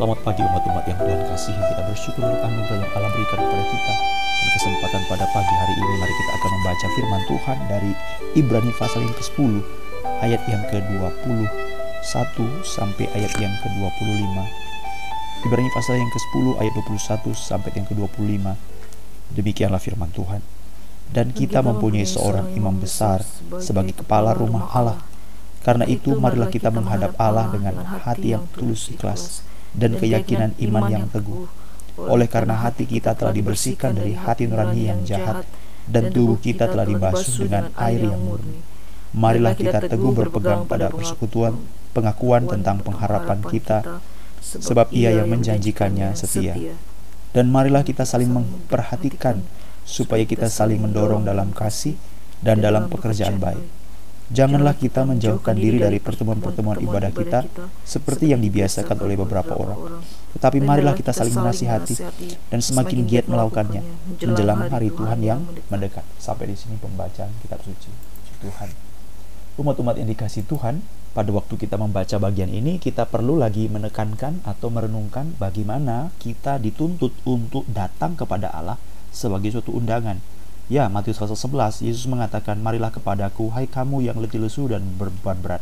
Selamat pagi umat-umat yang Tuhan kasihi. Kita bersyukur untuk anugerah yang Allah berikan kepada kita. Dan kesempatan pada pagi hari ini mari kita akan membaca firman Tuhan dari Ibrani pasal yang ke-10 ayat yang ke-21 sampai ayat yang ke-25. Ibrani pasal yang ke-10 ayat 21 sampai yang ke-25. Demikianlah firman Tuhan. Dan kita mempunyai seorang imam besar sebagai kepala rumah Allah. Karena itu marilah kita menghadap Allah dengan hati yang tulus ikhlas dan keyakinan iman yang teguh. Oleh karena hati kita telah dibersihkan dari hati nurani yang jahat dan tubuh kita telah dibasuh dengan air yang murni. Marilah kita teguh berpegang pada persekutuan pengakuan tentang pengharapan kita sebab ia yang menjanjikannya setia. Dan marilah kita saling memperhatikan supaya kita saling mendorong dalam kasih dan dalam pekerjaan baik Janganlah kita menjauhkan diri dari pertemuan-pertemuan ibadah kita seperti yang dibiasakan oleh beberapa orang. Tetapi marilah kita saling menasihati dan semakin giat melakukannya menjelang hari Tuhan yang mendekat. Sampai di sini pembacaan kitab suci. Tuhan. Umat-umat yang dikasih Tuhan, pada waktu kita membaca bagian ini kita perlu lagi menekankan atau merenungkan bagaimana kita dituntut untuk datang kepada Allah sebagai suatu undangan Ya, Matius pasal 11, Yesus mengatakan, Marilah kepadaku, hai kamu yang letih lesu dan berbeban berat.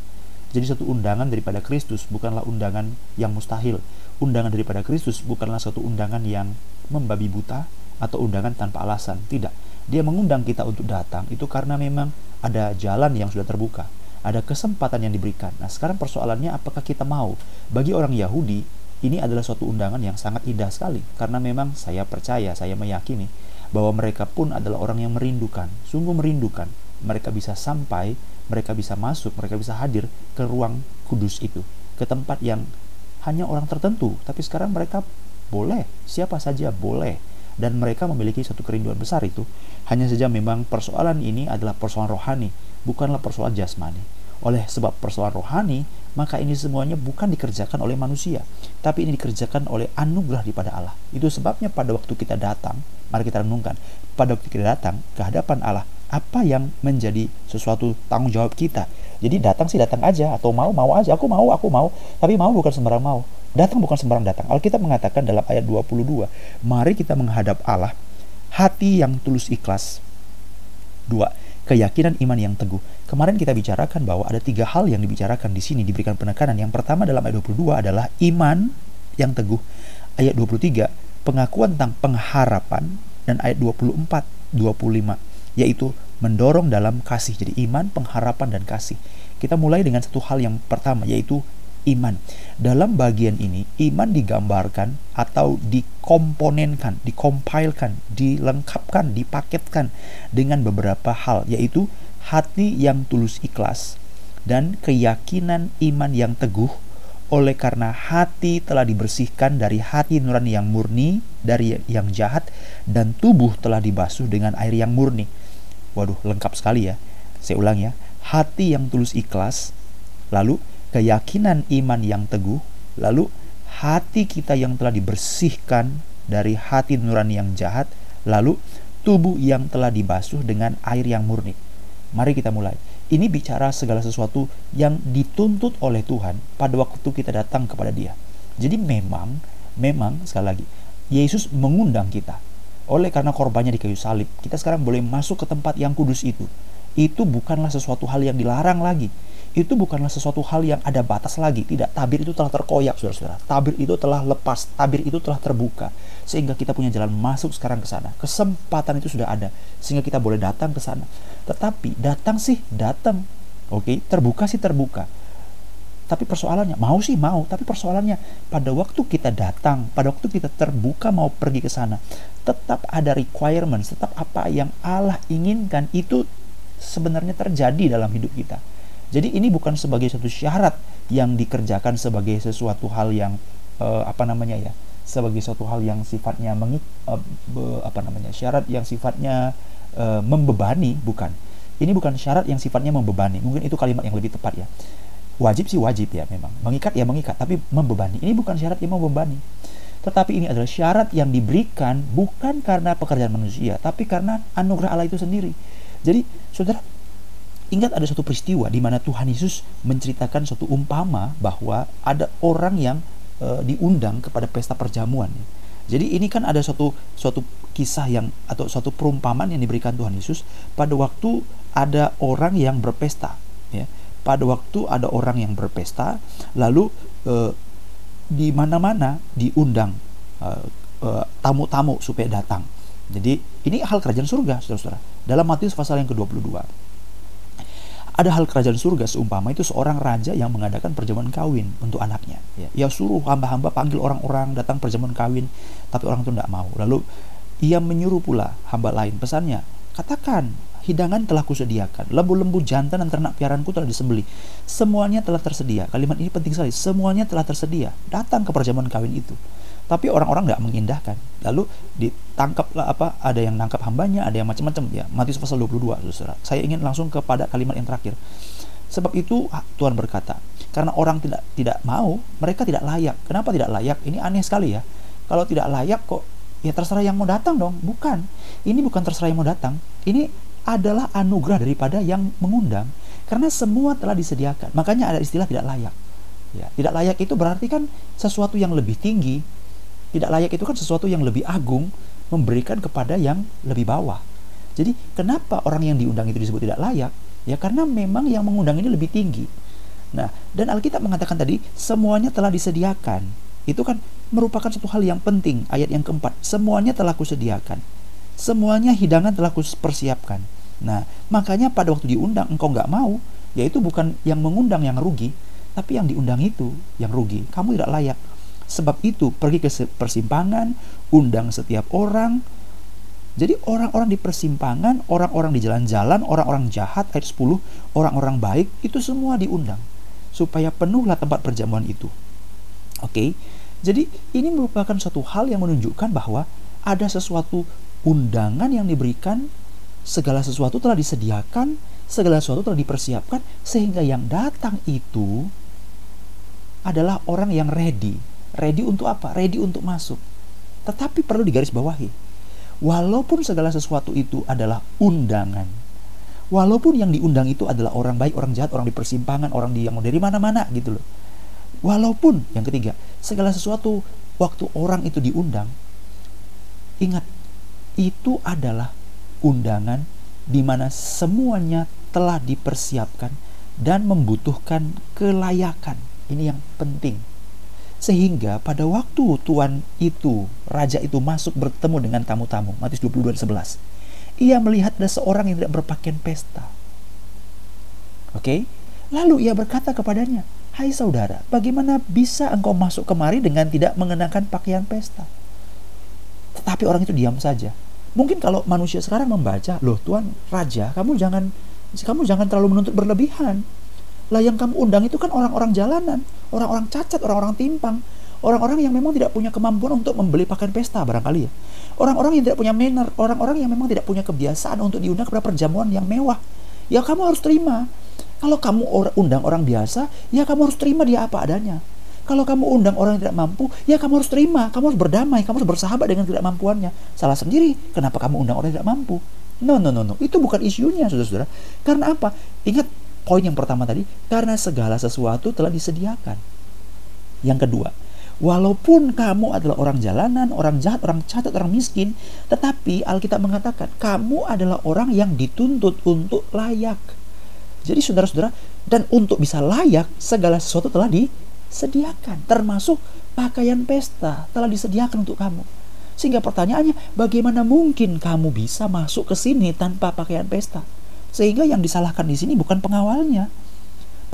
Jadi satu undangan daripada Kristus bukanlah undangan yang mustahil. Undangan daripada Kristus bukanlah satu undangan yang membabi buta atau undangan tanpa alasan. Tidak. Dia mengundang kita untuk datang itu karena memang ada jalan yang sudah terbuka. Ada kesempatan yang diberikan. Nah sekarang persoalannya apakah kita mau? Bagi orang Yahudi, ini adalah suatu undangan yang sangat indah sekali. Karena memang saya percaya, saya meyakini bahwa mereka pun adalah orang yang merindukan, sungguh merindukan. Mereka bisa sampai, mereka bisa masuk, mereka bisa hadir ke ruang kudus itu, ke tempat yang hanya orang tertentu, tapi sekarang mereka boleh, siapa saja boleh. Dan mereka memiliki satu kerinduan besar itu. Hanya saja memang persoalan ini adalah persoalan rohani, bukanlah persoalan jasmani. Oleh sebab persoalan rohani, maka ini semuanya bukan dikerjakan oleh manusia, tapi ini dikerjakan oleh anugerah daripada Allah. Itu sebabnya pada waktu kita datang, mari kita renungkan, pada waktu kita datang ke hadapan Allah, apa yang menjadi sesuatu tanggung jawab kita. Jadi datang sih datang aja atau mau mau aja, aku mau, aku mau, tapi mau bukan sembarang mau. Datang bukan sembarang datang. Alkitab mengatakan dalam ayat 22, mari kita menghadap Allah hati yang tulus ikhlas. Dua, keyakinan iman yang teguh. Kemarin kita bicarakan bahwa ada tiga hal yang dibicarakan di sini diberikan penekanan. Yang pertama dalam ayat 22 adalah iman yang teguh. Ayat 23 pengakuan tentang pengharapan dan ayat 24 25 yaitu mendorong dalam kasih. Jadi iman, pengharapan dan kasih. Kita mulai dengan satu hal yang pertama yaitu iman. Dalam bagian ini, iman digambarkan atau dikomponenkan, dikompilekan, dilengkapkan, dipaketkan dengan beberapa hal, yaitu hati yang tulus ikhlas dan keyakinan iman yang teguh oleh karena hati telah dibersihkan dari hati nurani yang murni dari yang jahat dan tubuh telah dibasuh dengan air yang murni. Waduh, lengkap sekali ya. Saya ulang ya. Hati yang tulus ikhlas, lalu keyakinan iman yang teguh, lalu hati kita yang telah dibersihkan dari hati nurani yang jahat, lalu tubuh yang telah dibasuh dengan air yang murni. Mari kita mulai. Ini bicara segala sesuatu yang dituntut oleh Tuhan pada waktu kita datang kepada Dia. Jadi memang, memang sekali lagi, Yesus mengundang kita. Oleh karena korbannya di kayu salib, kita sekarang boleh masuk ke tempat yang kudus itu. Itu bukanlah sesuatu hal yang dilarang lagi itu bukanlah sesuatu hal yang ada batas lagi. Tidak, tabir itu telah terkoyak, saudara-saudara. Tabir itu telah lepas, tabir itu telah terbuka. Sehingga kita punya jalan masuk sekarang ke sana. Kesempatan itu sudah ada. Sehingga kita boleh datang ke sana. Tetapi, datang sih, datang. Oke, terbuka sih terbuka. Tapi persoalannya, mau sih mau, tapi persoalannya pada waktu kita datang, pada waktu kita terbuka mau pergi ke sana, tetap ada requirements, tetap apa yang Allah inginkan itu sebenarnya terjadi dalam hidup kita. Jadi ini bukan sebagai satu syarat yang dikerjakan sebagai sesuatu hal yang uh, apa namanya ya, sebagai suatu hal yang sifatnya mengik uh, be, apa namanya syarat yang sifatnya uh, membebani bukan. Ini bukan syarat yang sifatnya membebani. Mungkin itu kalimat yang lebih tepat ya. Wajib sih wajib ya memang. Mengikat ya mengikat, tapi membebani. Ini bukan syarat yang membebani. Tetapi ini adalah syarat yang diberikan bukan karena pekerjaan manusia, tapi karena anugerah Allah itu sendiri. Jadi, saudara, Ingat ada satu peristiwa di mana Tuhan Yesus menceritakan suatu umpama bahwa ada orang yang uh, diundang kepada pesta perjamuan. Jadi ini kan ada suatu suatu kisah yang atau suatu perumpamaan yang diberikan Tuhan Yesus pada waktu ada orang yang berpesta, ya. Pada waktu ada orang yang berpesta, lalu uh, di mana-mana diundang tamu-tamu uh, uh, supaya datang. Jadi ini hal kerajaan surga, saudara-saudara. Dalam Matius pasal yang ke-22. Ada hal kerajaan surga seumpama itu seorang raja yang mengadakan perjamuan kawin untuk anaknya. Ya, ia suruh hamba-hamba panggil orang-orang datang perjamuan kawin, tapi orang itu tidak mau. Lalu ia menyuruh pula hamba lain pesannya, katakan hidangan telah kusediakan, lembu-lembu jantan dan ternak piaranku telah disembeli. Semuanya telah tersedia. Kalimat ini penting sekali. Semuanya telah tersedia. Datang ke perjamuan kawin itu tapi orang-orang nggak mengindahkan. Lalu ditangkaplah apa ada yang nangkap hambanya ada yang macam-macam. Ya Matius pasal 22 saudara. Saya ingin langsung kepada kalimat yang terakhir. Sebab itu Tuhan berkata karena orang tidak tidak mau mereka tidak layak. Kenapa tidak layak? Ini aneh sekali ya. Kalau tidak layak kok ya terserah yang mau datang dong. Bukan. Ini bukan terserah yang mau datang. Ini adalah anugerah daripada yang mengundang. Karena semua telah disediakan. Makanya ada istilah tidak layak. Ya tidak layak itu berarti kan sesuatu yang lebih tinggi tidak layak itu kan sesuatu yang lebih agung memberikan kepada yang lebih bawah. Jadi kenapa orang yang diundang itu disebut tidak layak? Ya karena memang yang mengundang ini lebih tinggi. Nah, dan Alkitab mengatakan tadi semuanya telah disediakan. Itu kan merupakan satu hal yang penting. Ayat yang keempat, semuanya telah kusediakan. Semuanya hidangan telah kupersiapkan. Nah, makanya pada waktu diundang engkau nggak mau, yaitu bukan yang mengundang yang rugi, tapi yang diundang itu yang rugi. Kamu tidak layak. Sebab itu pergi ke persimpangan, undang setiap orang. Jadi orang-orang di persimpangan, orang-orang di jalan-jalan, orang-orang jahat ayat 10, orang-orang baik itu semua diundang supaya penuhlah tempat perjamuan itu. Oke. Jadi ini merupakan suatu hal yang menunjukkan bahwa ada sesuatu undangan yang diberikan, segala sesuatu telah disediakan, segala sesuatu telah dipersiapkan sehingga yang datang itu adalah orang yang ready, Ready untuk apa? Ready untuk masuk. Tetapi perlu digarisbawahi. Walaupun segala sesuatu itu adalah undangan. Walaupun yang diundang itu adalah orang baik, orang jahat, orang di persimpangan, orang di yang dari mana-mana gitu loh. Walaupun yang ketiga, segala sesuatu waktu orang itu diundang, ingat itu adalah undangan di mana semuanya telah dipersiapkan dan membutuhkan kelayakan. Ini yang penting. Sehingga pada waktu tuan itu, raja itu masuk bertemu dengan tamu-tamu, Matius 22 11, ia melihat ada seorang yang tidak berpakaian pesta. Oke? Okay? Lalu ia berkata kepadanya, Hai saudara, bagaimana bisa engkau masuk kemari dengan tidak mengenakan pakaian pesta? Tetapi orang itu diam saja. Mungkin kalau manusia sekarang membaca, loh tuan raja, kamu jangan kamu jangan terlalu menuntut berlebihan. Lah yang kamu undang itu kan orang-orang jalanan, orang-orang cacat, orang-orang timpang, orang-orang yang memang tidak punya kemampuan untuk membeli pakaian pesta barangkali ya. Orang-orang yang tidak punya manner, orang-orang yang memang tidak punya kebiasaan untuk diundang kepada perjamuan yang mewah. Ya kamu harus terima. Kalau kamu undang orang biasa, ya kamu harus terima dia apa adanya. Kalau kamu undang orang yang tidak mampu, ya kamu harus terima, kamu harus berdamai, kamu harus bersahabat dengan tidak mampuannya. Salah sendiri, kenapa kamu undang orang yang tidak mampu? No, no, no, no. Itu bukan isunya, saudara-saudara. Karena apa? Ingat, poin yang pertama tadi, karena segala sesuatu telah disediakan. Yang kedua, walaupun kamu adalah orang jalanan, orang jahat, orang catat, orang miskin, tetapi Alkitab mengatakan kamu adalah orang yang dituntut untuk layak. Jadi saudara-saudara, dan untuk bisa layak, segala sesuatu telah disediakan, termasuk pakaian pesta telah disediakan untuk kamu. Sehingga pertanyaannya, bagaimana mungkin kamu bisa masuk ke sini tanpa pakaian pesta? Sehingga yang disalahkan di sini bukan pengawalnya.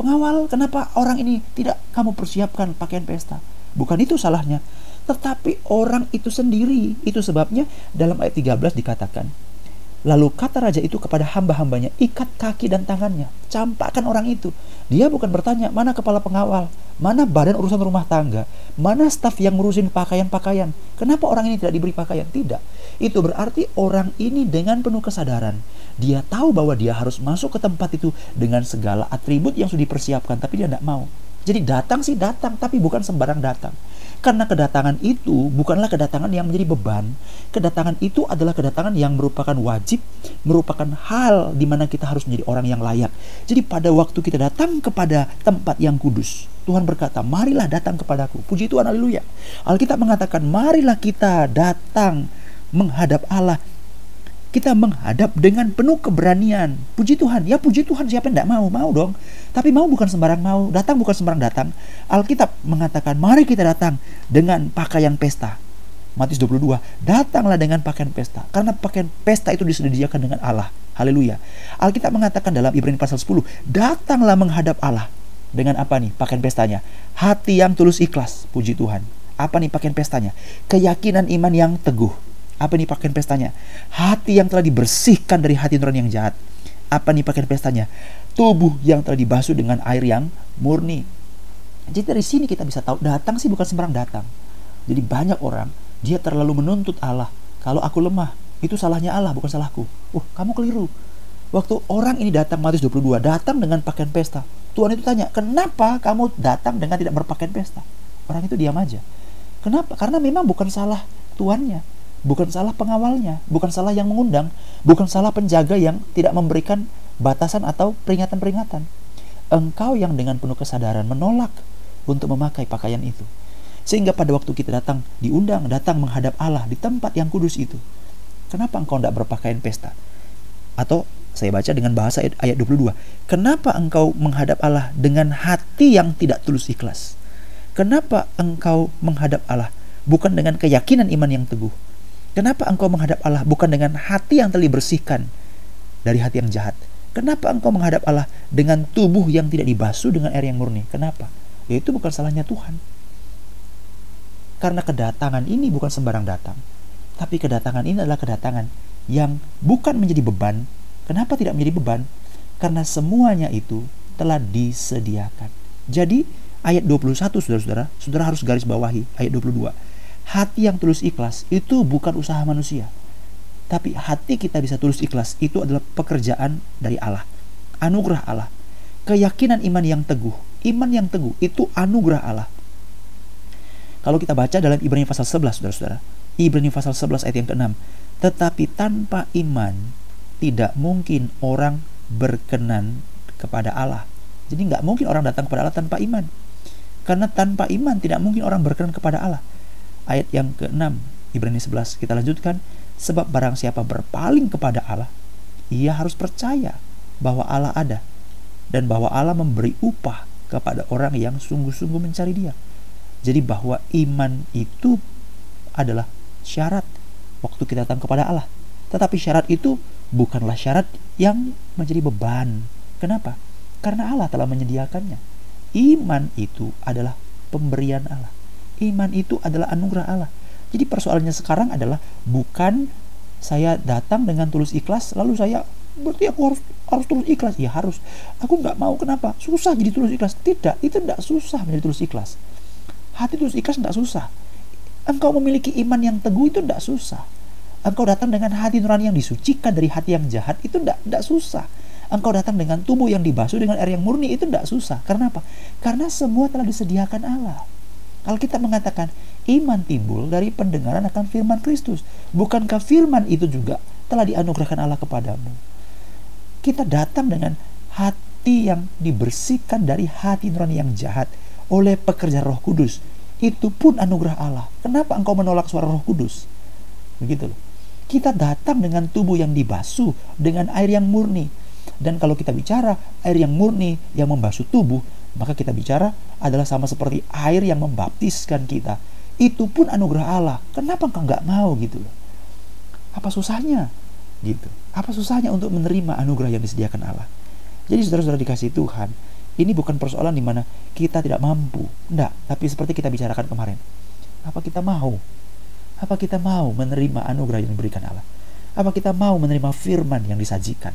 Pengawal, kenapa orang ini tidak kamu persiapkan pakaian pesta? Bukan itu salahnya. Tetapi orang itu sendiri. Itu sebabnya dalam ayat 13 dikatakan, Lalu kata raja itu kepada hamba-hambanya, ikat kaki dan tangannya, campakkan orang itu. Dia bukan bertanya, mana kepala pengawal, mana badan urusan rumah tangga, mana staf yang ngurusin pakaian-pakaian. Kenapa orang ini tidak diberi pakaian? Tidak. Itu berarti orang ini dengan penuh kesadaran. Dia tahu bahwa dia harus masuk ke tempat itu dengan segala atribut yang sudah dipersiapkan, tapi dia tidak mau. Jadi datang sih datang, tapi bukan sembarang datang. Karena kedatangan itu bukanlah kedatangan yang menjadi beban. Kedatangan itu adalah kedatangan yang merupakan wajib, merupakan hal di mana kita harus menjadi orang yang layak. Jadi pada waktu kita datang kepada tempat yang kudus, Tuhan berkata, marilah datang kepadaku. Puji Tuhan, haleluya. Alkitab mengatakan, marilah kita datang menghadap Allah. Kita menghadap dengan penuh keberanian. Puji Tuhan, ya puji Tuhan siapa yang tidak mau? Mau dong. Tapi mau bukan sembarang mau, datang bukan sembarang datang. Alkitab mengatakan, mari kita datang dengan pakaian pesta. Matius 22, datanglah dengan pakaian pesta. Karena pakaian pesta itu disediakan dengan Allah. Haleluya. Alkitab mengatakan dalam Ibrani pasal 10, datanglah menghadap Allah. Dengan apa nih pakaian pestanya? Hati yang tulus ikhlas, puji Tuhan. Apa nih pakaian pestanya? Keyakinan iman yang teguh. Apa nih pakaian pestanya? Hati yang telah dibersihkan dari hati nurani yang jahat. Apa nih pakaian pestanya? Tubuh yang telah dibasuh dengan air yang murni. Jadi dari sini kita bisa tahu datang sih bukan sembarang datang. Jadi banyak orang dia terlalu menuntut Allah. Kalau aku lemah, itu salahnya Allah, bukan salahku. Uh, kamu keliru. Waktu orang ini datang Matius 22, datang dengan pakaian pesta. Tuhan itu tanya, kenapa kamu datang dengan tidak berpakaian pesta? Orang itu diam aja. Kenapa? Karena memang bukan salah tuannya, bukan salah pengawalnya, bukan salah yang mengundang, bukan salah penjaga yang tidak memberikan batasan atau peringatan-peringatan. Engkau yang dengan penuh kesadaran menolak untuk memakai pakaian itu. Sehingga pada waktu kita datang, diundang, datang menghadap Allah di tempat yang kudus itu. Kenapa engkau tidak berpakaian pesta? Atau saya baca dengan bahasa ayat 22. Kenapa engkau menghadap Allah dengan hati yang tidak tulus ikhlas? Kenapa engkau menghadap Allah bukan dengan keyakinan iman yang teguh? Kenapa engkau menghadap Allah bukan dengan hati yang telah dibersihkan dari hati yang jahat? Kenapa engkau menghadap Allah dengan tubuh yang tidak dibasuh dengan air yang murni? Kenapa? Ya itu bukan salahnya Tuhan. Karena kedatangan ini bukan sembarang datang. Tapi kedatangan ini adalah kedatangan yang bukan menjadi beban. Kenapa tidak menjadi beban? Karena semuanya itu telah disediakan. Jadi ayat 21 saudara-saudara, saudara harus garis bawahi ayat 22. Hati yang tulus ikhlas itu bukan usaha manusia. Tapi hati kita bisa tulus ikhlas itu adalah pekerjaan dari Allah. Anugerah Allah. Keyakinan iman yang teguh. Iman yang teguh itu anugerah Allah. Kalau kita baca dalam Ibrani pasal 11, saudara-saudara. Ibrani pasal 11 ayat yang ke-6. Tetapi tanpa iman tidak mungkin orang berkenan kepada Allah. Jadi nggak mungkin orang datang kepada Allah tanpa iman. Karena tanpa iman tidak mungkin orang berkenan kepada Allah. Ayat yang ke-6, Ibrani 11, kita lanjutkan. Sebab barang siapa berpaling kepada Allah, ia harus percaya bahwa Allah ada dan bahwa Allah memberi upah kepada orang yang sungguh-sungguh mencari dia. Jadi bahwa iman itu adalah syarat waktu kita datang kepada Allah. Tetapi syarat itu bukanlah syarat yang menjadi beban. Kenapa? Karena Allah telah menyediakannya. Iman itu adalah pemberian Allah. Iman itu adalah anugerah Allah. Jadi persoalannya sekarang adalah bukan saya datang dengan tulus ikhlas lalu saya berarti aku harus harus tulus ikhlas ya harus aku nggak mau kenapa susah jadi tulus ikhlas tidak itu tidak susah menjadi tulus ikhlas Hati tulus ikhlas tidak susah. Engkau memiliki iman yang teguh itu tidak susah. Engkau datang dengan hati nurani yang disucikan dari hati yang jahat itu tidak tidak susah. Engkau datang dengan tubuh yang dibasuh dengan air yang murni itu tidak susah. Karena apa? Karena semua telah disediakan Allah. Alkitab mengatakan iman timbul dari pendengaran akan firman Kristus. Bukankah firman itu juga telah dianugerahkan Allah kepadamu? Kita datang dengan hati yang dibersihkan dari hati nurani yang jahat oleh pekerja Roh Kudus. Itu pun anugerah Allah. Kenapa engkau menolak suara Roh Kudus? Begitu loh. Kita datang dengan tubuh yang dibasuh dengan air yang murni. Dan kalau kita bicara air yang murni yang membasuh tubuh, maka kita bicara adalah sama seperti air yang membaptiskan kita. Itu pun anugerah Allah. Kenapa engkau nggak mau gitu? Apa susahnya? Gitu. Apa susahnya untuk menerima anugerah yang disediakan Allah? Jadi saudara-saudara dikasih Tuhan, ini bukan persoalan di mana kita tidak mampu. Tidak, tapi seperti kita bicarakan kemarin. Apa kita mau? Apa kita mau menerima anugerah yang diberikan Allah? Apa kita mau menerima firman yang disajikan?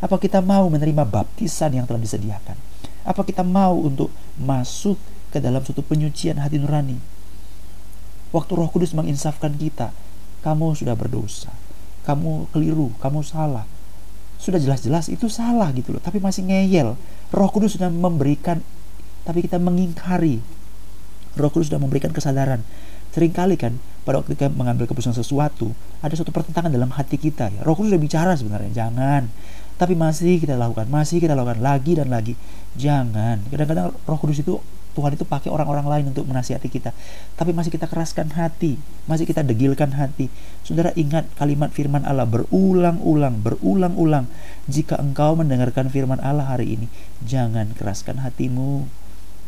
Apa kita mau menerima baptisan yang telah disediakan? Apa kita mau untuk masuk ke dalam suatu penyucian hati nurani? Waktu Roh Kudus menginsafkan kita, kamu sudah berdosa, kamu keliru, kamu salah, sudah jelas-jelas itu salah gitu loh tapi masih ngeyel. Roh Kudus sudah memberikan tapi kita mengingkari. Roh Kudus sudah memberikan kesadaran. Seringkali kan pada waktu kita mengambil keputusan sesuatu ada suatu pertentangan dalam hati kita ya. Roh Kudus sudah bicara sebenarnya jangan tapi masih kita lakukan masih kita lakukan lagi dan lagi jangan kadang-kadang Roh Kudus itu Tuhan itu pakai orang-orang lain untuk menasihati kita. Tapi masih kita keraskan hati, masih kita degilkan hati. Saudara ingat kalimat firman Allah berulang-ulang, berulang-ulang. Jika engkau mendengarkan firman Allah hari ini, jangan keraskan hatimu.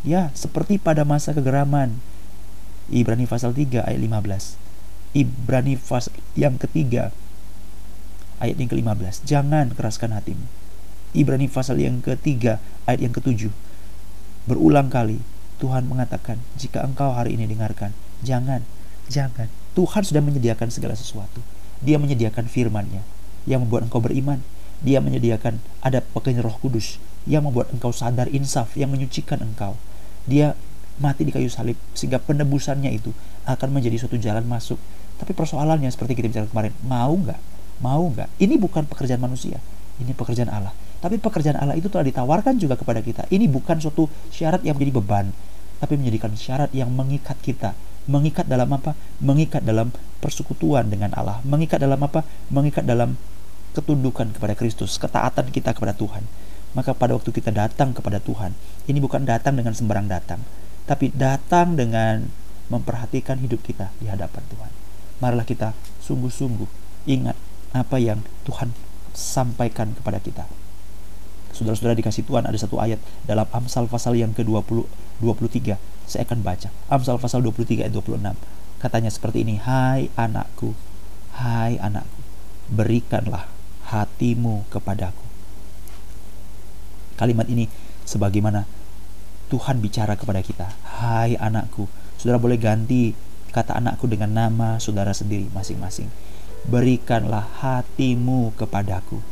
Ya, seperti pada masa kegeraman. Ibrani pasal 3 ayat 15. Ibrani pasal yang ketiga ayat yang ke-15. Jangan keraskan hatimu. Ibrani pasal yang ketiga ayat yang ketujuh Berulang kali Tuhan mengatakan, jika engkau hari ini dengarkan, jangan, jangan. Tuhan sudah menyediakan segala sesuatu. Dia menyediakan firman-Nya yang membuat engkau beriman. Dia menyediakan ada pekerjaan roh kudus yang membuat engkau sadar insaf, yang menyucikan engkau. Dia mati di kayu salib sehingga penebusannya itu akan menjadi suatu jalan masuk. Tapi persoalannya seperti kita bicara kemarin, mau nggak? Mau nggak? Ini bukan pekerjaan manusia, ini pekerjaan Allah. Tapi pekerjaan Allah itu telah ditawarkan juga kepada kita. Ini bukan suatu syarat yang menjadi beban, tapi menjadikan syarat yang mengikat kita. Mengikat dalam apa? Mengikat dalam persekutuan dengan Allah. Mengikat dalam apa? Mengikat dalam ketundukan kepada Kristus, ketaatan kita kepada Tuhan. Maka pada waktu kita datang kepada Tuhan, ini bukan datang dengan sembarang datang, tapi datang dengan memperhatikan hidup kita di hadapan Tuhan. Marilah kita sungguh-sungguh ingat apa yang Tuhan sampaikan kepada kita. Saudara-saudara dikasih Tuhan ada satu ayat dalam Amsal pasal yang ke-20 23. Saya akan baca. Amsal pasal 23 ayat 26. Katanya seperti ini, "Hai anakku, hai anakku, berikanlah hatimu kepadaku." Kalimat ini sebagaimana Tuhan bicara kepada kita, "Hai anakku." Saudara boleh ganti kata anakku dengan nama saudara sendiri masing-masing. Berikanlah hatimu kepadaku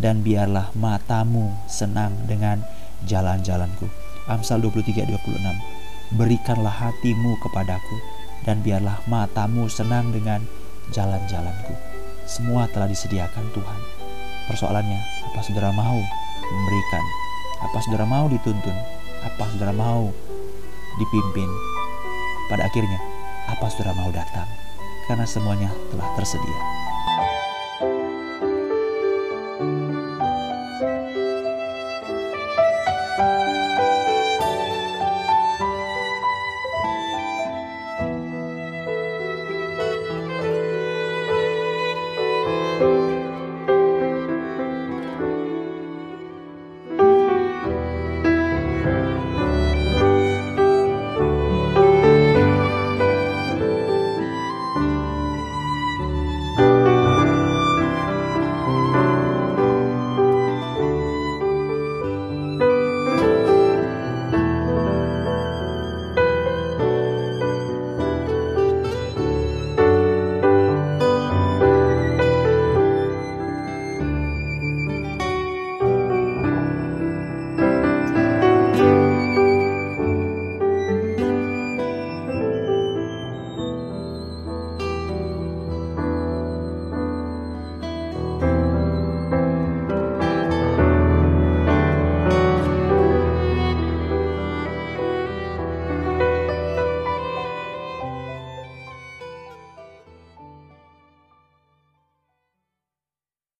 dan biarlah matamu senang dengan jalan-jalanku. Amsal 23 26. Berikanlah hatimu kepadaku dan biarlah matamu senang dengan jalan-jalanku. Semua telah disediakan Tuhan. Persoalannya, apa saudara mau memberikan? Apa saudara mau dituntun? Apa saudara mau dipimpin? Pada akhirnya, apa saudara mau datang? Karena semuanya telah tersedia.